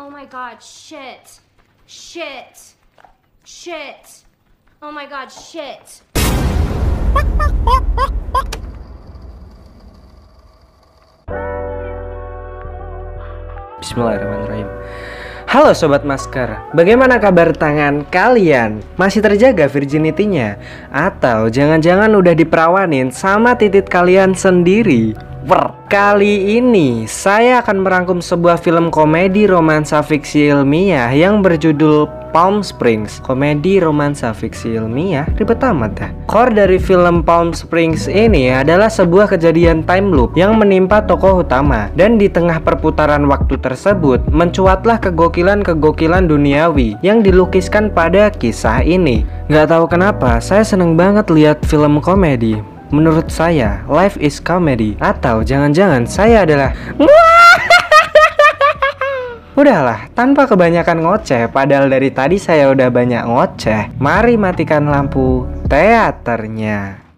Oh my god, shit. Shit. Shit. Oh my god, shit. Bismillahirrahmanirrahim. Halo sobat masker, bagaimana kabar tangan kalian? Masih terjaga virginity-nya? Atau jangan-jangan udah diperawanin sama titit kalian sendiri? Wer. Kali ini saya akan merangkum sebuah film komedi romansa fiksi ilmiah yang berjudul Palm Springs. Komedi romansa fiksi ilmiah? Ribet amat dah. Core dari film Palm Springs ini adalah sebuah kejadian time loop Yang menimpa tokoh utama. Dan di tengah perputaran waktu tersebut Mencuatlah kegokilan-kegokilan duniawi Yang dilukiskan pada kisah ini. Gak tahu kenapa saya seneng banget lihat film komedi Menurut saya, life is comedy Atau jangan-jangan saya adalah Udahlah, tanpa kebanyakan ngoceh Padahal dari tadi saya udah banyak ngoceh. Mari matikan lampu teaternya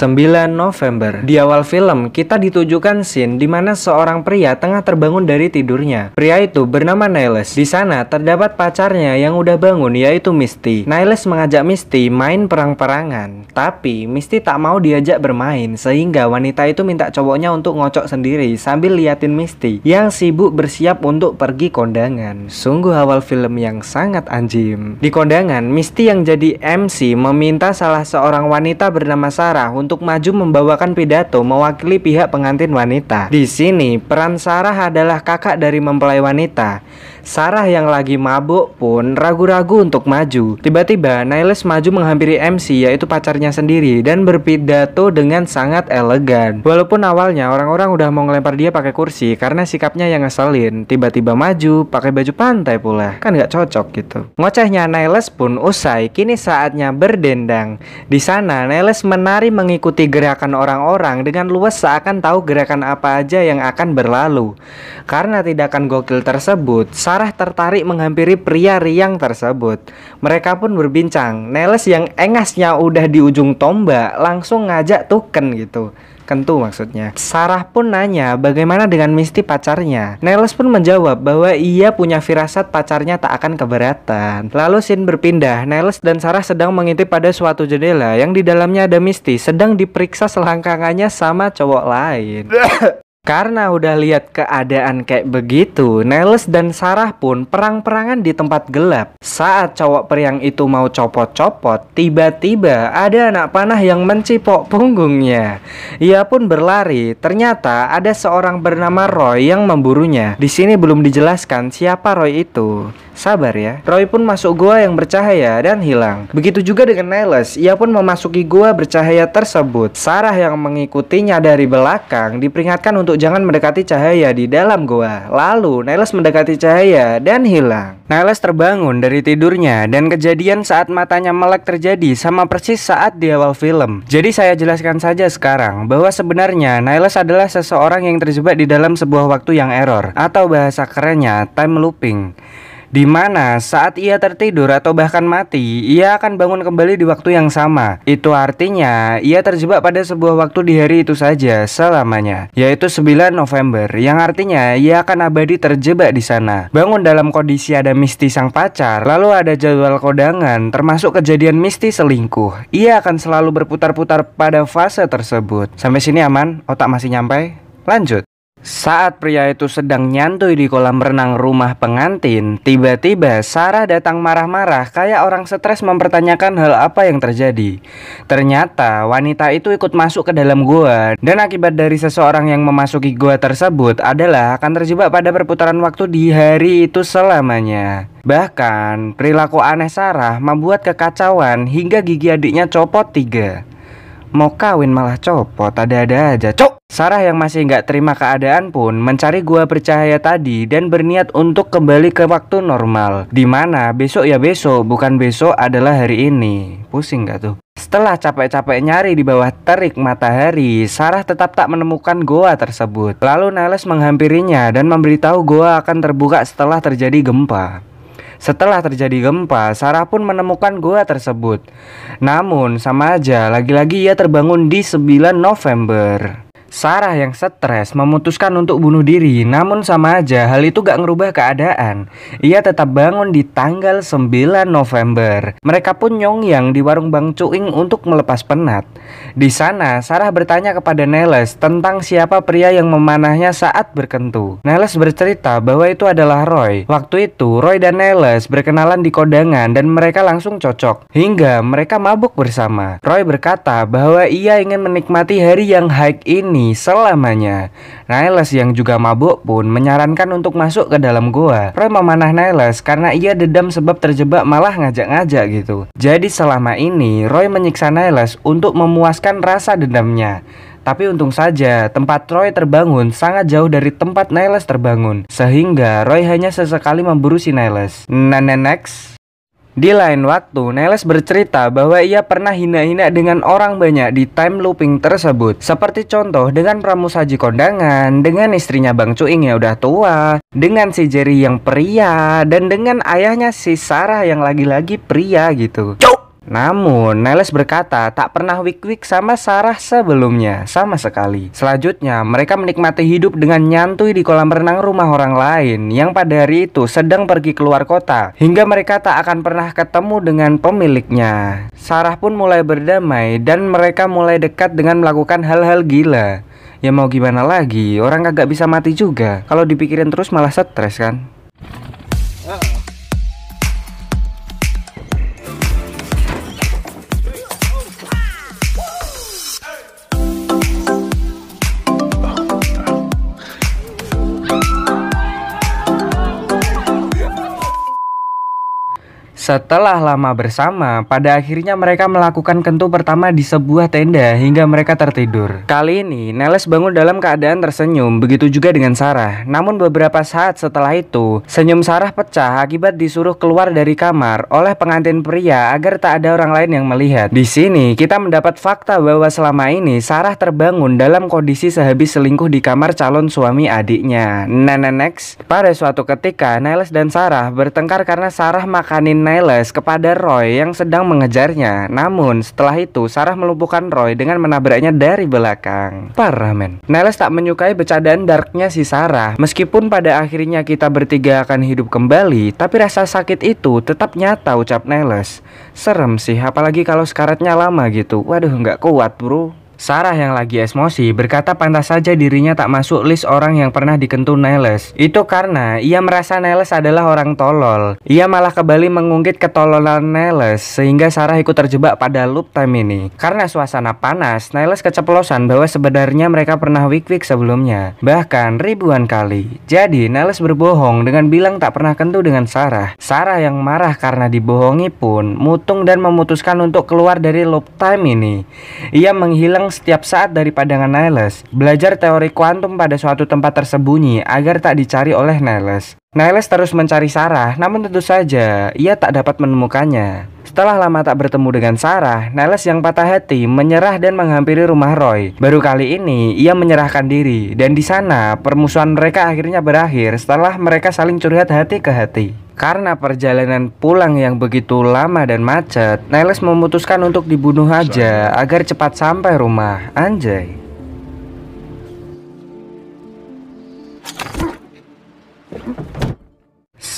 9 November Di awal film, kita ditujukan scene di mana seorang pria tengah terbangun dari tidurnya. Pria itu bernama Niles. Di sana terdapat pacarnya yang udah bangun yaitu Misty. Niles mengajak Misty main perang-perangan. Tapi Misty tak mau diajak bermain sehingga wanita itu minta cowoknya untuk ngocok sendiri sambil liatin Misty yang sibuk bersiap untuk pergi kondangan. Sungguh awal film yang sangat anjim. Di kondangan, Misty yang jadi MC meminta salah seorang wanita bernama Sarah untuk untuk maju membawakan pidato mewakili pihak pengantin wanita. Di sini, peran Sarah adalah kakak dari mempelai wanita. Sarah yang lagi mabuk pun ragu-ragu untuk maju. Tiba-tiba Niles maju menghampiri MC yaitu pacarnya sendiri dan berpidato dengan sangat elegan. Walaupun awalnya orang-orang udah mau ngelempar dia pakai kursi karena sikapnya yang ngeselin. Tiba-tiba maju pakai baju pantai pula. Kan nggak cocok gitu. Ngocehnya Niles pun usai. Kini saatnya berdendang. Di sana Niles menari mengikuti gerakan orang-orang dengan luas seakan tahu gerakan apa aja yang akan berlalu. Karena tindakan gokil tersebut, Sarah tertarik menghampiri pria riang tersebut. Mereka pun berbincang. Neles yang engasnya udah di ujung tombak langsung ngajak tuken gitu. Kentu maksudnya. Sarah pun nanya bagaimana dengan Misty pacarnya. Neles pun menjawab bahwa ia punya firasat pacarnya tak akan keberatan. Lalu scene berpindah. Neles dan Sarah sedang mengintip pada suatu jendela yang di dalamnya ada Misty sedang diperiksa selangkangannya sama cowok lain. Karena udah lihat keadaan kayak begitu, Niles dan Sarah pun perang-perangan di tempat gelap. Saat cowok periang itu mau copot-copot, tiba-tiba ada anak panah yang mencipok punggungnya. Ia pun berlari. Ternyata ada seorang bernama Roy yang memburunya. Di sini belum dijelaskan siapa Roy itu. Sabar ya. Roy pun masuk gua yang bercahaya dan hilang. Begitu juga dengan Niles, ia pun memasuki gua bercahaya tersebut. Sarah yang mengikutinya dari belakang diperingatkan untuk jangan mendekati cahaya di dalam gua. Lalu Niles mendekati cahaya dan hilang. Niles terbangun dari tidurnya dan kejadian saat matanya melek terjadi sama persis saat di awal film. Jadi saya jelaskan saja sekarang bahwa sebenarnya Niles adalah seseorang yang terjebak di dalam sebuah waktu yang error atau bahasa kerennya time looping di mana saat ia tertidur atau bahkan mati, ia akan bangun kembali di waktu yang sama. Itu artinya ia terjebak pada sebuah waktu di hari itu saja selamanya, yaitu 9 November, yang artinya ia akan abadi terjebak di sana. Bangun dalam kondisi ada Misty sang pacar, lalu ada jadwal kodangan, termasuk kejadian Misty selingkuh. Ia akan selalu berputar-putar pada fase tersebut. Sampai sini aman? Otak masih nyampe? Lanjut. Saat pria itu sedang nyantui di kolam renang rumah pengantin, tiba-tiba Sarah datang marah-marah kayak orang stres mempertanyakan hal apa yang terjadi. Ternyata wanita itu ikut masuk ke dalam gua dan akibat dari seseorang yang memasuki gua tersebut adalah akan terjebak pada perputaran waktu di hari itu selamanya. Bahkan perilaku aneh Sarah membuat kekacauan hingga gigi adiknya copot tiga. Mau kawin malah copot, ada-ada aja. Cok! Sarah yang masih nggak terima keadaan pun mencari gua bercahaya tadi dan berniat untuk kembali ke waktu normal. Di mana besok ya besok, bukan besok adalah hari ini. Pusing gak tuh? Setelah capek-capek nyari di bawah terik matahari, Sarah tetap tak menemukan goa tersebut. Lalu Niles menghampirinya dan memberitahu goa akan terbuka setelah terjadi gempa. Setelah terjadi gempa, Sarah pun menemukan gua tersebut. Namun, sama aja, lagi-lagi ia terbangun di 9 November. Sarah yang stres memutuskan untuk bunuh diri Namun sama aja hal itu gak ngerubah keadaan. Ia tetap bangun di tanggal 9 November. Mereka pun nyongyang di warung Bang Cuing untuk melepas penat. Di sana Sarah bertanya kepada Neles tentang siapa pria yang memanahnya saat berkentu. Neles bercerita bahwa itu adalah Roy. Waktu itu Roy dan Neles berkenalan di kodangan dan mereka langsung cocok Hingga mereka mabuk bersama. Roy berkata bahwa ia ingin menikmati hari yang high ini ini selamanya. Niles yang juga mabuk pun menyarankan untuk masuk ke dalam gua. Roy memanah Niles karena ia dedam sebab terjebak malah ngajak-ngajak gitu. Jadi selama ini Roy menyiksa Niles untuk memuaskan rasa dendamnya. Tapi untung saja tempat Roy terbangun sangat jauh dari tempat Niles terbangun Sehingga Roy hanya sesekali memburu si Niles Nah next di lain waktu, Neles bercerita bahwa ia pernah hina-hina dengan orang banyak di time looping tersebut. Seperti contoh dengan pramusaji kondangan, dengan istrinya Bang Cuing yang udah tua, dengan si Jerry yang pria, dan dengan ayahnya si Sarah yang lagi-lagi pria gitu. Cuk! Namun, Niles berkata tak pernah wik-wik sama Sarah sebelumnya, sama sekali. Selanjutnya, mereka menikmati hidup dengan nyantui di kolam renang rumah orang lain yang pada hari itu sedang pergi keluar kota, hingga mereka tak akan pernah ketemu dengan pemiliknya. Sarah pun mulai berdamai dan mereka mulai dekat dengan melakukan hal-hal gila. Ya mau gimana lagi, orang kagak bisa mati juga. Kalau dipikirin terus malah stres kan? Setelah lama bersama, pada akhirnya mereka melakukan kentu pertama di sebuah tenda hingga mereka tertidur. Kali ini, Neles bangun dalam keadaan tersenyum, begitu juga dengan Sarah. Namun beberapa saat setelah itu, senyum Sarah pecah akibat disuruh keluar dari kamar oleh pengantin pria agar tak ada orang lain yang melihat. Di sini, kita mendapat fakta bahwa selama ini Sarah terbangun dalam kondisi sehabis selingkuh di kamar calon suami adiknya. Next, pada suatu ketika, Neles dan Sarah bertengkar karena Sarah makanin Neles Miles kepada Roy yang sedang mengejarnya. Namun setelah itu Sarah melumpuhkan Roy dengan menabraknya dari belakang. Parah men. Niles tak menyukai bercandaan darknya si Sarah. Meskipun pada akhirnya kita bertiga akan hidup kembali, tapi rasa sakit itu tetap nyata ucap Niles. Serem sih, apalagi kalau sekaratnya lama gitu. Waduh, nggak kuat bro. Sarah yang lagi emosi berkata pantas saja dirinya tak masuk list orang yang pernah dikentu Niles. Itu karena ia merasa Niles adalah orang tolol. Ia malah kembali mengungkit ketololan Niles sehingga Sarah ikut terjebak pada loop time ini. Karena suasana panas, Niles keceplosan bahwa sebenarnya mereka pernah wik-wik sebelumnya. Bahkan ribuan kali. Jadi Niles berbohong dengan bilang tak pernah kentu dengan Sarah. Sarah yang marah karena dibohongi pun mutung dan memutuskan untuk keluar dari loop time ini. Ia menghilang setiap saat dari pandangan Niles, belajar teori kuantum pada suatu tempat tersembunyi agar tak dicari oleh Niles. Niles terus mencari Sarah, namun tentu saja ia tak dapat menemukannya. Setelah lama tak bertemu dengan Sarah, Niles yang patah hati menyerah dan menghampiri rumah Roy. Baru kali ini ia menyerahkan diri dan di sana permusuhan mereka akhirnya berakhir setelah mereka saling curhat hati ke hati. Karena perjalanan pulang yang begitu lama dan macet, Niles memutuskan untuk dibunuh aja agar cepat sampai rumah. Anjay.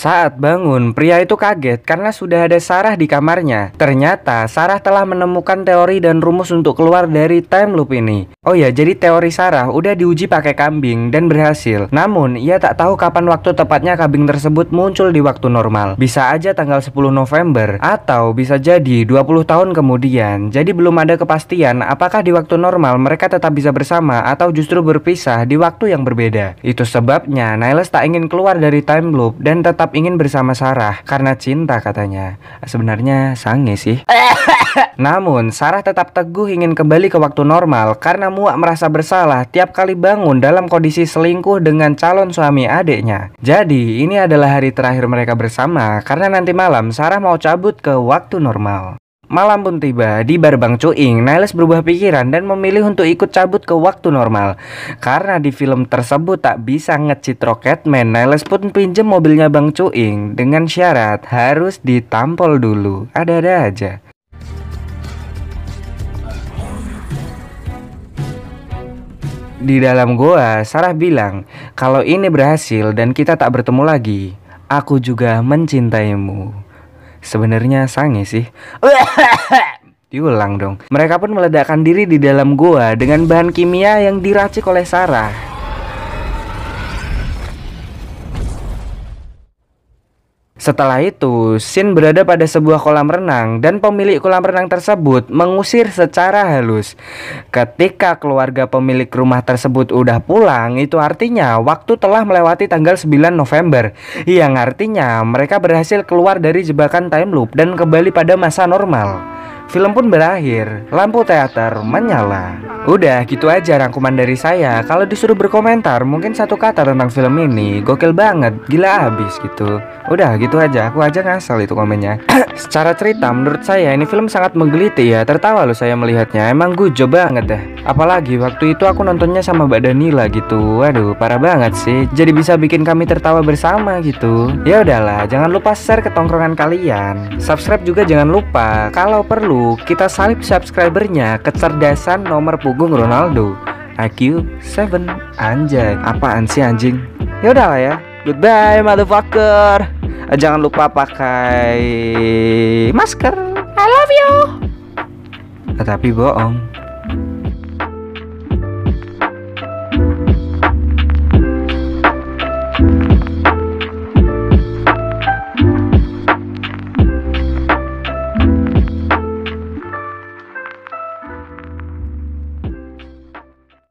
Saat bangun, pria itu kaget karena sudah ada Sarah di kamarnya. Ternyata Sarah telah menemukan teori dan rumus untuk keluar dari time loop ini. Oh ya, jadi teori Sarah udah diuji pakai kambing dan berhasil. Namun, ia tak tahu kapan waktu tepatnya kambing tersebut muncul di waktu normal. Bisa aja tanggal 10 November atau bisa jadi 20 tahun kemudian. Jadi belum ada kepastian apakah di waktu normal mereka tetap bisa bersama atau justru berpisah di waktu yang berbeda. Itu sebabnya Niles tak ingin keluar dari time loop dan tetap ingin bersama Sarah karena cinta katanya. Sebenarnya sange sih. Namun, Sarah tetap teguh ingin kembali ke waktu normal karena muak merasa bersalah tiap kali bangun dalam kondisi selingkuh dengan calon suami adiknya. Jadi, ini adalah hari terakhir mereka bersama karena nanti malam Sarah mau cabut ke waktu normal. Malam pun tiba di bar Bang Cuing. Niles berubah pikiran dan memilih untuk ikut cabut ke waktu normal. Karena di film tersebut tak bisa ngecit Rocketman, Niles pun pinjem mobilnya Bang Cuing dengan syarat harus ditampol dulu. Ada-ada aja. Di dalam goa, Sarah bilang, kalau ini berhasil dan kita tak bertemu lagi, aku juga mencintaimu. Sebenarnya sange sih. Diulang dong. Mereka pun meledakkan diri di dalam goa dengan bahan kimia yang diracik oleh Sarah. Setelah itu, Shin berada pada sebuah kolam renang dan pemilik kolam renang tersebut mengusir secara halus. Ketika keluarga pemilik rumah tersebut udah pulang, itu artinya waktu telah melewati tanggal 9 November. Yang artinya mereka berhasil keluar dari jebakan time loop dan kembali pada masa normal. Film pun berakhir, lampu teater menyala. Udah gitu aja rangkuman dari saya. Kalau disuruh berkomentar, mungkin satu kata tentang film ini gokil banget, gila abis gitu. Udah gitu aja, aku aja ngasal itu komennya. Secara cerita, menurut saya ini film sangat menggeliti ya. Tertawa loh saya melihatnya. Emang gue coba banget deh. Apalagi waktu itu aku nontonnya sama Mbak Danila gitu. Waduh, parah banget sih. Jadi bisa bikin kami tertawa bersama gitu. Ya udahlah, jangan lupa share ke tongkrongan kalian. Subscribe juga jangan lupa. Kalau perlu kita salib subscribernya kecerdasan nomor punggung Ronaldo. IQ 7 Anjay. Apaan sih anjing? Ya udahlah ya. Goodbye motherfucker. Jangan lupa pakai masker. I love you. Tapi bohong